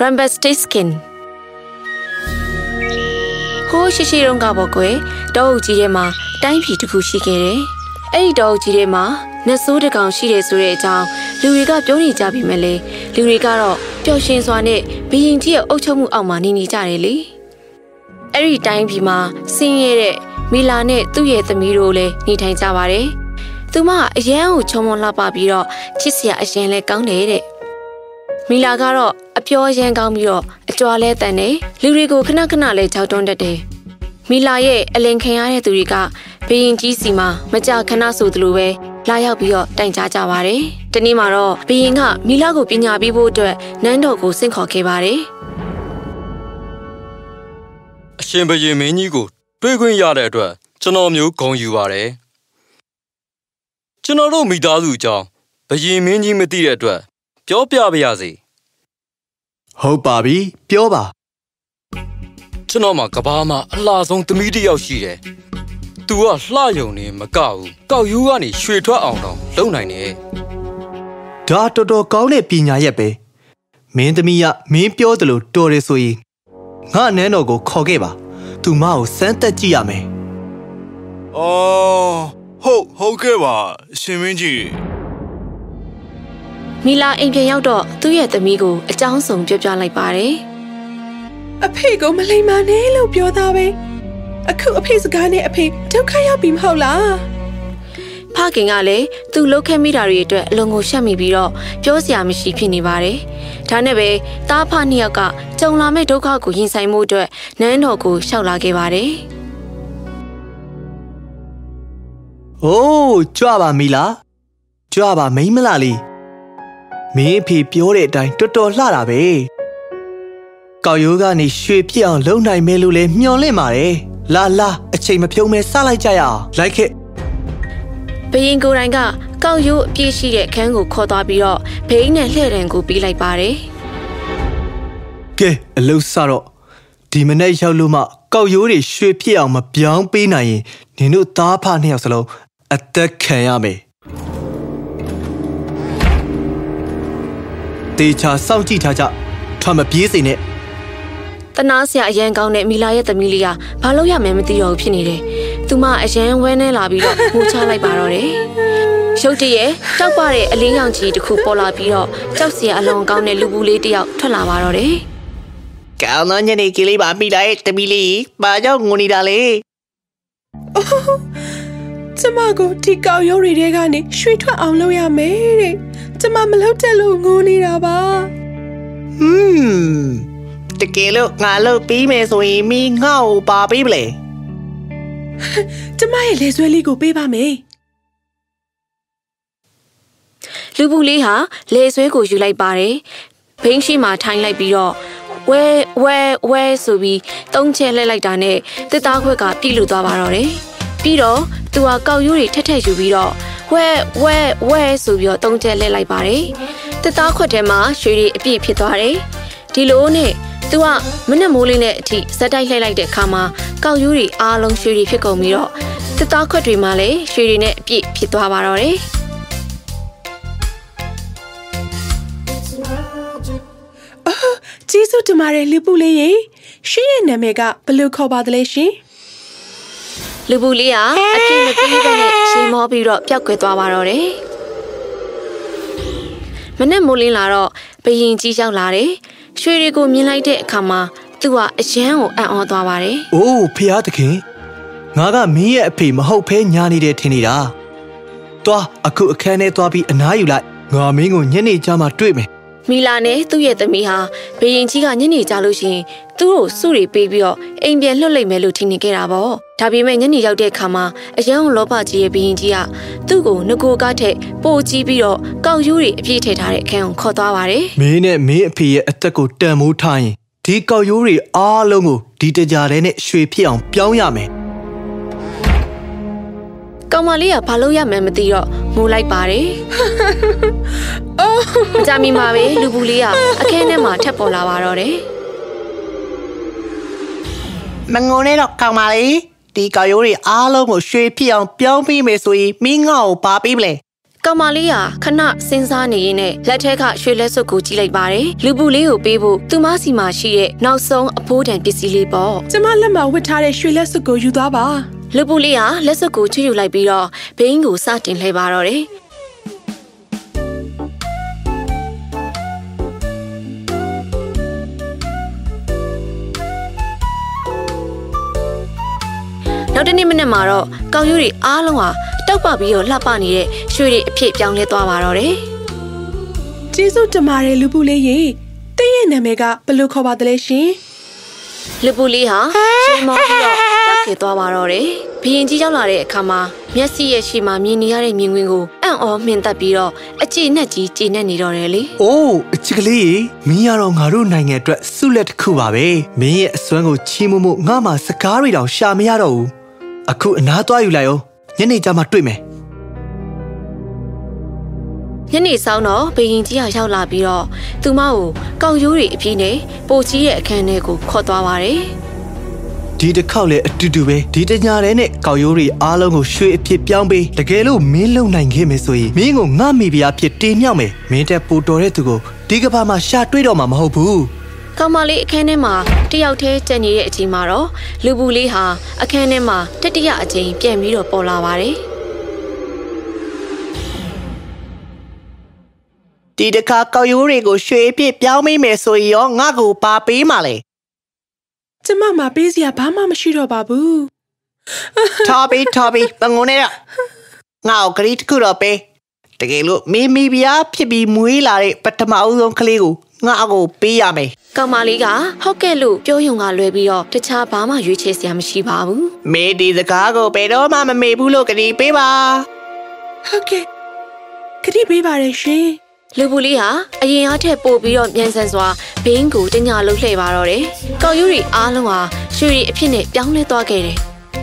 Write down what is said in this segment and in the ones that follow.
rumpelstiltskin ဟိုးရှိရှိတုန်းကပေါ့ကွယ်တောအုပ်ကြီးထဲမှာတိုင်းပြည်တစ်ခုရှိခဲ့တယ်အဲ့ဒီတောအုပ်ကြီးထဲမှာနတ်ဆိုးတကောင်ရှိတယ်ဆိုတဲ့အကြောင်းလူတွေကပြောနေကြပြီမဲ့လေလူတွေကတော့ပျော်ရွှင်စွာနဲ့ဘီရင်ကြီးရဲ့အုပ်ချုပ်မှုအောက်မှာနေနေကြတယ်လေအဲ့ဒီတိုင်းပြည်မှာဆင်းရဲတဲ့မီလာနဲ့သူ့ရဲ့သမီးတို့လည်းနေထိုင်ကြပါတယ်သူမအရန်ကိုချုံမလှပပြီးတော့ချစ်စရာအရင်လဲကောင်းတယ်တဲ့ မီလာကတော့အပြောရန်ကောင်းပြီးတော့အကြွားလဲတန်တယ်လူတွေကိုခဏခဏလဲကြောက်တွန်းတတ်တယ်မီလာရဲ့အလင်ခံရတဲ့သူတွေကဘီရင်ကြီးစီမှာမကြခဏဆိုသလိုပဲလာရောက်ပြီးတော့တိုင်ကြားကြပါတယ်။တနေ့မှာတော့ဘီရင်ကမီလာကိုပညာပေးဖို့အတွက်နန်းတော်ကိုဆင့်ခေါ်ခဲ့ပါတယ်။အရှင်ဘရင်မင်းကြီးကိုတွေ့ခွင့်ရတဲ့အတွက်ကျွန်တော်မျိုးဂုဏ်ယူပါတယ်ကျွန်တော်တို့မိသားစုအကြောင်းဘရင်မင်းကြီးမသိတဲ့အတွက် ပြောပြပါရစေဟုတ်ပါပြီပြောပါကျွန်တော်မှာကဘာမှာအလှဆုံးသမီးတစ်ယောက်ရှိတယ်သူကလှယုံနေမကဘူးကောက်ယူကနေရွှေထွက်အောင်တော့လုံနိုင်တယ်ဒါတော်တော်ကောင်းတဲ့ပညာရက်ပဲမင်းသမီးကမင်းပြောတယ်လို့တော်တယ်ဆိုရင်ငါနန်းတော်ကိုခေါ်ခဲ့ပါသူမကိုစမ်းသက်ကြည့်ရမယ်။အော်ဟုတ်ဟုတ်ကဲ့ပါရှင်မင်းကြီး မီလာအိမ်ပြန်ရောက်တော့သူ့ရဲ့သမီးကိုအကြောင်းစုံပြောပြလိုက်ပါတယ်အဖေကိုမလိမ္မာနဲ့လို့ပြောသားပဲအခုအဖေစကားနဲ့အဖေဒုက္ခရောက်ပြီမဟုတ်လား။ဖခင်ကလည်းသူ့လှုပ်ခဲမိတာတွေအတွက်အလွန်ကိုရှက်မိပြီးတော့ပြောစရာမရှိဖြစ်နေပါတယ်။ဒါနဲ့ပဲတားဖနှစ်ယောက်ကကြုံလာမဲ့ဒုက္ခကိုရင်ဆိုင်မှုအတွက်နန်းတော်ကိုရှောက်လာခဲ့ပါတယ်အိုးကြွပါမီလားကြွပါမိန်းမလားလေး မင်းအဖေပြောတဲ့အတိုင်းတော်တော်လှတာပဲကောက်ရိုးကနေရွှေပြစ်အောင်လုံနိုင်မယ်လို့လဲမျှော်လင့်ပါတယ်လာလာအချိန်မဖြုံးမဲစလိုက်ကြရအောင်လိုက်ခဲ့။ဘရင်ကိုယ်တိုင်ကကောက်ရိုးအပြည့်ရှိတဲ့ခန်းကိုခေါ်သွားပြီးတော့ဘိန်းနဲ့လှဲ့တံကိုပြီးလိုက်ပါတယ်ကဲအလုစတော့ဒီမနေ့ရောက်လို့မှကောက်ရိုးတွေရွှေပြစ်အောင်မပြောင်းပေးနိုင်ရင်နင်တို့သားဖနှစ်ယောက်စလုံးအသက်ခံရမယ် တေချာစောင့်ကြည့်ထားကြထွက်မပြေးစေနဲ့။တနာစရာအရန်ကောင်းတဲ့မီလာရဲ့သမီးလေးကဘာလို့ရမယ်မသိတော့ဘူးဖြစ်နေတယ်။သူမအရန်ဝဲနေလာပြီးတော့ငိုချလိုက်ပါတော့တယ်။ရုတ်တရက်တောက်ပတဲ့အလင်းရောင်ကြီးတစ်ခုပေါ်လာပြီးတော့ကြောက်စရာအလွန်ကောင်းတဲ့လူပူလေးတစ်ယောက်ထွက်လာပါတော့တယ်။ကောင်းသောညနေကလေးပါမိလိုက်တမီလေးဘာကြောင့်ငိုနေတာလဲကျမကိုဒီကောက်ရိုးတွေထဲကနေရွှေထွက်အောင်လုပ်ရမယ်တဲ့ ကျမမလုပ်တတ်လို့ငိုနေတာပါဟွန်းတကယ်လို့ငါလုပ်ပြီးမယ်ဆိုရင်မိငါ့ကိုပါပေးပလေကျမရဲ့လေဆွဲလေးကိုပေးပါမယ်လူပူလေးဟာလေဆွဲကိုယူလိုက်ပါတယ်။ဘိန်းရှိမှထိုင်လိုက်ပြီးတော့ဝဲဝဲဝဲဆိုပြီးတုံးချဲလှည့်လိုက်တာနဲ့တစ်သားခွက်ကပြိလူသွားပါတော့တယ်။ပြီးတော့သူဟာကောက်ရိုးတွေထက်ထက်ယူပြီးတော့ ဝဲဝဲဝဲဆိုပြီးတော့တုံးချဲလှည့်လိုက်ပါတယ်။တစ်သားခွက်ထဲမှာရွှေတွေအပြည့်ဖြစ်သွားတယ်။ဒီလိုနဲ့သူကမနက်မိုးလေးနဲ့အထိဇက်တိုက်လှည့်လိုက်တဲ့အခါမှာကောက်ရိုးတွေအားလုံးရွှေတွေဖြစ်ကုန်ပြီးတော့တစ်သားခွက်တွေမှာလည်းရွှေတွေနဲ့အပြည့်ဖြစ်သွားပါတော့တယ်။ကျေးဇူးတင်ပါတယ်လူပူလေးရေရှင်ရဲ့နာမည်ကဘယ်လိုခေါ်ပါသလဲရှင် လူပူလေးဟာအပြည့်မပြေးပဲနဲ့ရှင်မောပြီးတော့ပျောက်ကွယ်သွားပါတော့တယ်။မနဲ့မိုးလင်းလာတော့ဘယင်ကြီးရောက်လာတယ်။ရွှေတွေကိုမြင်လိုက်တဲ့အခါမှာသူကအယမ်းကိုအံ့ဩသွားပါတယ်အိုးဖျားသခင်ငါကမင်းရဲ့အဖေမဟုတ်ဖဲညာနေတယ်ထင်နေတာတွားအခုအခန်းထဲသွားပြီးအနားယူလိုက်ငါမင်းကိုညနေကျမှတွေ့မယ်။ မီလာနဲ့သူ့ရဲ့သမီးဟာဘယင်ကြီးကညနေကြလို့ရှရင်သူ့ကိုစုတွေပေးပြီးတော့အိမ်ပြန်လွှတ်လိုက်မယ်လို့ထင်နေခဲ့တာပေါ့။ဒါပေမဲ့ညနေရောက်တဲ့အခါမှာအယမ်းကိုလောဘကြီးရဲ့ဘယင်ကြီးကသူ့ကိုငကိုကားထက်ပိုကြီးပြီးတော့ကောက်ယူးတွေအပြည့်ထည့်ထားတဲ့အခန်းကိုခေါ်သွားပါတယ်။မင်းနဲ့မင်းအဖေရဲ့အသက်ကိုတန်မိုးထားရင်ဒီကောက်ရိုးတွေအားလုံးကိုဒီတကြားထဲနဲ့ရွှေဖြစ်အောင်ပြောင်းရမယ် ကောင်မလေးကဘာလို့ရမှန်းမသိတော့ငိုလိုက်ပါတယ်။မကြမီမှာပဲလူပူလေးကအခန်းထဲမှာထပ်ပေါ်လာပါတော့တယ်မငုံနဲ့တော့ကောင်းပါလေဒီကောက်ရိုးတွေအားလုံးကိုရွှေဖြစ်အောင်ပြောင်းပြီးမယ်ဆိုရင်မင်းငါ့ကိုပါပေးပလေ။ကောင်မလေးဟာခဏစဉ်းစားနေရင်းနဲ့လက်ထက်ကရွှေလက်စွပ်ကိုကြည့်လိုက်ပါတယ်လူပူလေးကိုပေးဖို့သူမစီမှာရှိတဲ့နောက်ဆုံးအဖိုးတန်ပစ္စည်းလေးပေါ့ကျမလက်မှာဝတ်ထားတဲ့ရွှေလက်စွပ်ကိုယူသွားပါ လူပူလေးဟာလက်စွပ်ကိုချွတ်ယူလိုက်ပြီးတော့ဘိန်းကိုစတင်လှည့်ပါတော့တယ်နောက်တနေ့မနေ့မှာတော့ကောက်ရိုးတွေအားလုံးဟာတောက်ပပြီးတော့လှပနေတဲ့ရွှေတွေအဖြစ်ပြောင်းလဲသွားပါတော့တယ်ကျေးဇူးတင်ပါတယ်လူပူလေးရေတင့်ရဲ့နာမည်ကဘယ်လိုခေါ်ပါသလဲရှင်လူပူလေးဟာရှင်မောပြီးတော့ တောက်ခေသွားပါတော့တယ်ဘရင်ကြီးရောက်လာတဲ့အခါမှာမျက်စိရဲ့ရှေ့မှာမြင်နေရတဲ့မြင်ကွင်းကိုအံ့ဩမှင်သက်ပြီးတော့အကြည်နဲ့ကြီးကြည်နဲ့နေတော့တယ်လေ။အိုးအချစ်ကလေးရေမင်းရတော့ငါတို့နိုင်ငံအတွက်ဆုလက်တစ်ခုပါပဲ။မင်းရဲ့အစွမ်းကိုချီးမွမ်းမှုငါမှစကားတွေတောင်ရှာမရတော့ဘူး။အခုအနားသွားယူလိုက်အောင်ညနေကျမှတွေ့မယ်ညနေဆောင်တော့ဘရင်ကြီးကရောက်လာပြီးတော့သူမကိုကောက်ရိုးတွေအပြည့်နဲ့ပိုကြီးရဲ့အခန်းထဲကိုခေါ်သွားပါတယ်။ ဒီတစ်ခေါက်လည်းအတူတူပဲဒီတညာတဲ့နဲ့ကောက်ရိုးတွေအားလုံးကိုရွှေအဖြစ်ပြောင်းပေးတကယ်လို့မင်းလုံနိုင်ခဲ့မယ်ဆိုရင်မင်းကိုငါမိဖုရားဖြစ်တင်မြောက်မယ်။မင်းတက်ပိုတော်တဲ့သူကိုဒီကဘာမှာရှာတွေ့တော့မှာမဟုတ်ဘူး။ကောင်မလေးအခန်းထဲမှာတယောက်တည်းကျန်နေတဲ့အချိန်မှာတော့လူပူလေးဟာအခန်းထဲမှာတတိယအကြိမ်ပြန်ပြီးတော့ပေါ်လာပါတယ်ဒီတခါကောက်ရိုးတွေကိုရွှေအဖြစ်ပြောင်းမိမယ်ဆိုရင်ရောငါ့ကိုပါပေးမှလဲ ကျမမှာပေးစရာဘာမှမရှိတော့ပါဘူးထော်ဘီထော်ဘီပငုံနေတော့ငါ့ကိုဂရီးတစ်ခုတော့ပေးတကယ်လို့မိမိဗျာဖြစ်ပြီးမွေးလာတဲ့ပထမအဦးဆုံးကလေးကိုငါ့ကိုပေးရမယ်။ကောင်မလေးကဟုတ်ကဲ့လို့ပြောယုံကလွဲပြီးတော့တခြားဘာမှရွေးချယ်စရာမရှိပါဘူးမေဒီစကားကိုဘယ်တော့မှမမေ့ဘူးလို့ဂရီးပေးပါဟုတ်ကဲ့ခရီးပေးပါရရှင်။ လူပူလေးဟာအရင်အားထက်ပိုပြီးတော့မြန်ဆန်စွာဘင်းကိုတညာလုံးလှည့်ပါတော့တယ်။ကောက်ယူရီအားလုံးဟာရွှေရီအဖြစ်နဲ့ပြောင်းလဲသွားခဲ့တယ်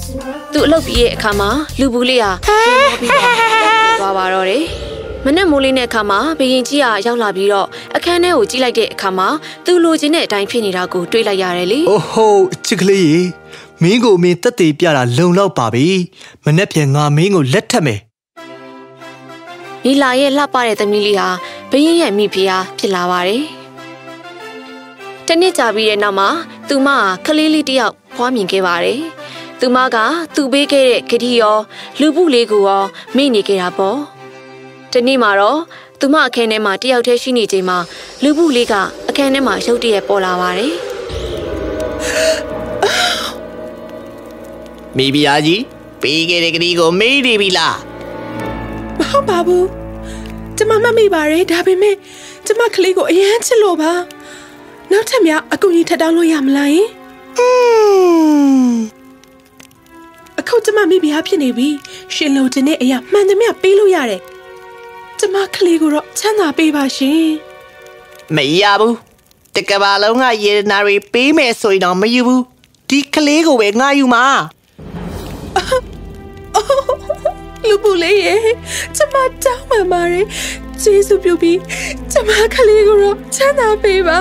။သူအလုပ်ပြီးရဲ့အခါမှာလူပူလေးဟာရေမောပြီးတော့သွားပါတော့တယ်။မနဲ့မိုးလေးနဲ့အခါမှာဘရင်ကြီးကရောက်လာပြီးတော့အခန်းထဲကိုကြည့်လိုက်တဲ့အခါမှာသူလိုချင်တဲ့အတိုင်းဖြစ်နေတာကိုတွေးလိုက်ရတယ်လေ။အိုးဟိုအချစ်ကလေးရေမင်းကိုမင်းတက်သေးပြတာလုံလောက်ပါပြီမနေ့ပြန်ငါမင်းကိုလက်ထက်မယ်နီလာရဲ့လှပတဲ့သမီးလေးဟာ ဘရင်ရဲ့မိဖုရားဖြစ်လာပါတယ်။တနစ်ကြာပြီးတဲ့နောက်မှာသူမဟာကလေးလေးတစ်ယောက်ဖွားမြင်ခဲ့ပါတယ်။သူမကသူ့ပေးခဲ့တဲ့ဂတိရောလူပုလေးကိုရောမိနေခဲ့တာပေါ့။တနေ့မှာတော့သူမအခန်းထဲမှာတယောက်တည်းရှိနေချိန်မှာလူပုလေးကအခန်းထဲမှာရုတ်တရက်ပေါ်လာပါတယ်မိဖုရားကြီးပေးခဲ့တဲ့ဂရီးကိုမေးနေပြီလားမဟုတ်ပါဘူး ကျမမမိပါရယ်ဒါပေမဲ့ကျမကလေးကိုအရန်ချစ်လို့ပါနောက်ထပ်များအကူကြီးထပ်တောင်းလို့ရမလားယင်อืมအခုကျမမိဖုရားဖြစ်နေပြီရှင်လိုချင်တဲ့အရာမှန်သမျှပေးလို့ရတယ်ကျမကလေးကိုတော့ချမ်းသာပေးပါရှင်မရဘူးတကဘာလုံးကယေနာရီပေးမယ်ဆိုရင်တော့မယူဘူးဒီကလေးကိုပဲငါယူမှာ လူပူလေးရေကျမတောင်းပန်ပါတယ်ကျေးဇူးပြုပြီးကျမကလေးကိုတော့ချမ်းသာပေးပါ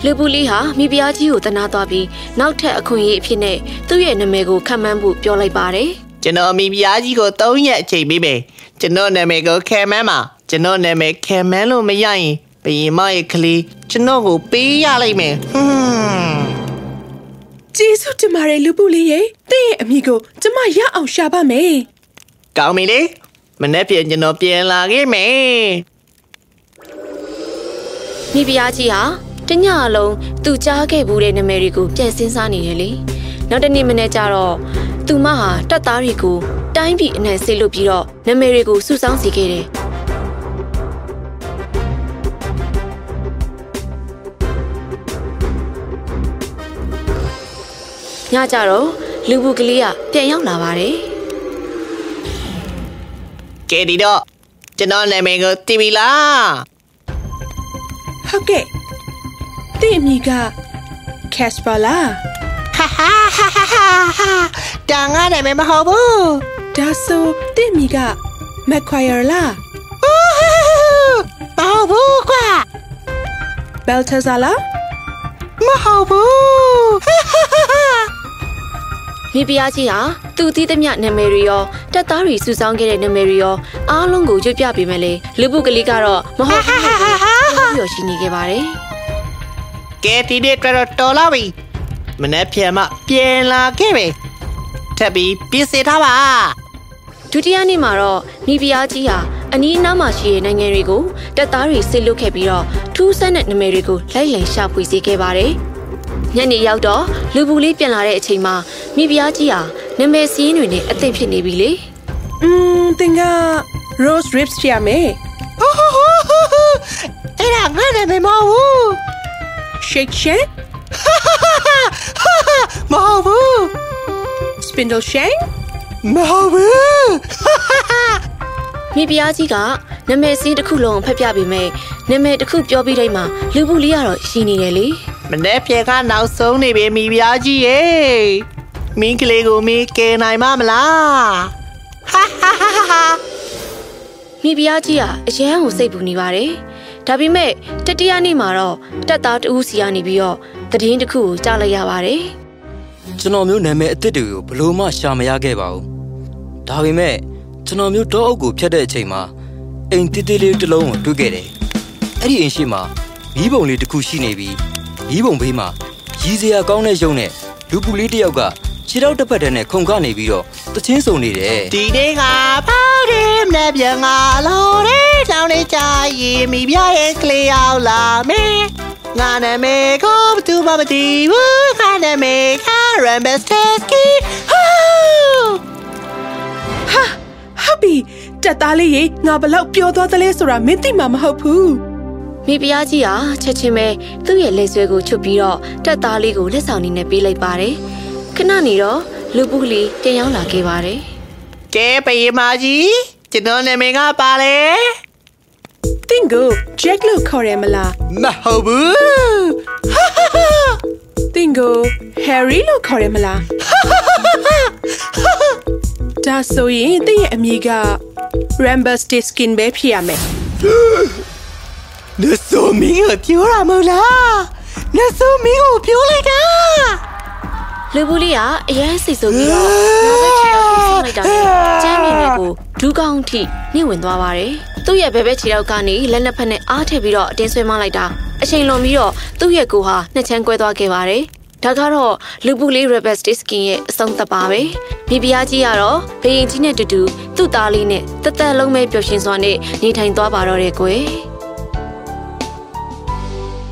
။လူပုလေးဟာမိဖုရားကြီးကိုတနာသွားပြီးနောက်ထပ်အခွင့်အရေးအဖြစ်နဲ့သူ့ရဲ့နာမည်ကိုခံမှန်းဖို့ပြောလိုက်ပါတယ်။ကျွန်တော်မိဖုရားကြီးကို၃ရက်အချိန်ပေးမယ်ကျွန်တော်နာမည်ကိုခဲမန်းပါကျွန်တော်နာမည်ခဲမန်းလို့မရရင်ဘယင်မရဲ့ကလေးကျွန်တော်ကိုပေးရလိုက်မယ်ဟွန်း ကျေးဇူးတင်ပါတယ်လူပူလေးရေတင့်ရဲ့အမိကိုကျမရအောင်ရှာပါမယ်ကောင်းပြီလေမနေ့ပြန်ကျွန်တော်ပြန်လာခဲ့မယ်မိဖုရားကြီးဟာတညအလုံးသူကြားခဲ့ဘူးတဲ့နာမည်တွေကိုပြန်စင်းစားနေရလေနောက်တနေ့မနေ့ကျတော့သူမဟာတက်သားတွေကိုတိုင်းပြည်အနှံ့ဆေးလွတ်ပြီးတော့နာမည်တွေကိုစုဆောင်းစီခဲ့တယ် ညကြတော့လူဘူးကလေးကပြန်ရောက်လာပါတယ်ကဲဒီတော့ကျွန်တော်နာမည်ကိုတီးပြီလားဟုတ်ကဲ့တင့်အမိကကက်စပါလာဟာဟာဟာဟာဟာဟာတန်ငါနာမည်မဟုတ်ဘူးဒါဆိုတင့်အမိကမက်ခွိုင်ယာလာအိုးမဟုတ်ဘူးကွာဘယ်ထဇာလာမဟုတ်ဘူးဟာဟာဟာဟာ မိဖုရားကြီးဟာသူ့သီးသမျှနာမည်တွေရောတက်သားတွေစုဆောင်းခဲ့တဲ့နာမည်တွေရောအားလုံးကိုရွတ်ပြပေးမယ်လေလူပုကလေးကတော့မဟုတ်ဘူးပြောပြီးရှိနေခဲ့ပါတယ်ကဲဒီနေ့တော်တော်တော်လာပြီမနေ့ပြန်မှပြန်လာခဲ့ပြီထပ်ပြီးပြည့်စည်ထားပါဒုတိယနေ့မှာတော့မိဖုရားကြီးဟာအနီးအနားမှာရှိတဲ့နိုင်ငံတွေကိုတက်သားတွေဆစ်လွတ်ခဲ့ပြီးတော့ထူးဆန်းတဲ့နာမည်တွေကိုလိုက်လံရှာဖွေစေခဲ့ပါတယ် ညနေရောက်တော့လူပူလေးပြန်လာတဲ့အချိန်မှာမိဖုရားကြီးဟာနာမည်စည်းတွေနဲ့အသင့်ဖြစ်နေပြီလေอืมတင်က rose ribs ရမယ်အဲ့ဒါငါလည်းမမဟုတ် shake shake မဟုတ်ဘူး spindle shank မဟုတ်ဘူးမိဖုရားကြီးကနာမည်စည်းတစ်ခုလုံးဖတ်ပြပေးမယ်နာမည်တစ်ခုပြောပြီးတိုင်းမှာလူပူလေးကတော့ရှိနေတယ်လေ မနေ့ပြန်ကနောက်ဆုံးနေပြီမိဖုရားကြီးရေမင်းကလေးကိုမင်းကယ်နိုင်မမလားဟာဟာဟာဟာမိဖုရားကြီးကအရန်ကိုစိတ်ပူနေပါတယ်ဒါပေမဲ့တတိယနေ့မှာတော့တက်သားတူးစီကနေပြီးတော့သတင်းတစ်ခုကိုကြားလိုက်ရပါတယ်ကျွန်တော်မျိုးနာမည်အစ်စ်တွေကိုဘလို့မှရှာမရခဲ့ပါဘူးဒါပေမဲ့ကျွန်တော်မျိုးတောအုပ်ကိုဖျက်တဲ့အချိန်မှာအိမ်တိတိလေးတစ်လုံးကိုတွေ့ခဲ့တယ်အဲ့ဒီအိမ်ရှိမှာမီးပုံလေးတစ်ခုရှိနေပြီး မီးပုံဘေးမှာရီစရာကောင်းတဲ့ရုံနဲ့လူပူလေးတစ်ယောက်ကခြေထောက်တစ်ဖက်တည်းနဲ့ခုန်ခနေပြီးတော့တချင်းစုံနေတယ်ဒီနေ့ကပေါင်းတယ်မနေ့ပြန်ကလော်တယ်တောင်းနေကြရင်မိဖုရားရဲ့ကလေးရောက်လာမယ်ငါနာမည်ကိုဘယ်သူမှမသိဘူးငါနာမည်က Rambesteski ဟူးဟုတ်ပြီတက်သားလေးရေငါဘလောက်ပျော်သွားသလဲဆိုတာမင်းသိမှာမဟုတ်ဘူး မိဖုရားကြီးဟာချက်ချင်းပဲသူ့ရဲ့လက်ဆွဲကိုချွတ်ပြီးတော့တက်သားလေးကိုလက်ဆောင်နေနဲ့ပေးလိုက်ပါတယ်ခဏနေတော့လူပူလေးပြန်ရောက်လာခဲ့ပါတယ်ကဲပယေမာကြီးကျွန်တော်နာမည်ကပါလေတင်ကို jack လို့ခေါ်ရမလားမဟုတ်ဘူးတင်ကို harry လို့ခေါ်ရမလားဒါဆိုရင်တင့်ရဲ့အမည်က Rambustiskin ပဲဖြစ်ရမယ် နတ်ဆိုမင်းကိုပြောရမလားနတ်ဆိုမင်းကိုပြောလိုက်တာလူပူလေးကအရန်စိတ်ဆိုးပြီးတော့ငါပဲခြေထောက်ကိုဆောင်းလိုက်တာနဲ့ကျမ်းမြင်တွေကိုဒူးကောင်းထိနှိမ့်ဝင်သွားပါတယ်သူ့ရဲ့ဘဲဘဲခြေထောက်ကနေလက်နှစ်ဖက်နဲ့အားထည့်ပြီးတော့အတင်းဆွဲမလိုက်တာအချိန်လွန်ပြီးတော့သူ့ရဲ့ကိုယ်ဟာနှစ်ချမ်းကွဲသွားခဲ့ပါတယ်ဒါကတော့လူပူလေး Rebel Skin ရဲ့အဆုံးသတ်ပါပဲမိဖုရားကြီးကတော့ဘယင်ကြီးနဲ့တူတူသူ့သားလေးနဲ့တသက်လုံးပဲပျော်ရွှင်စွာနဲ့နေထိုင်သွားပါတော့တယ်ကွယ်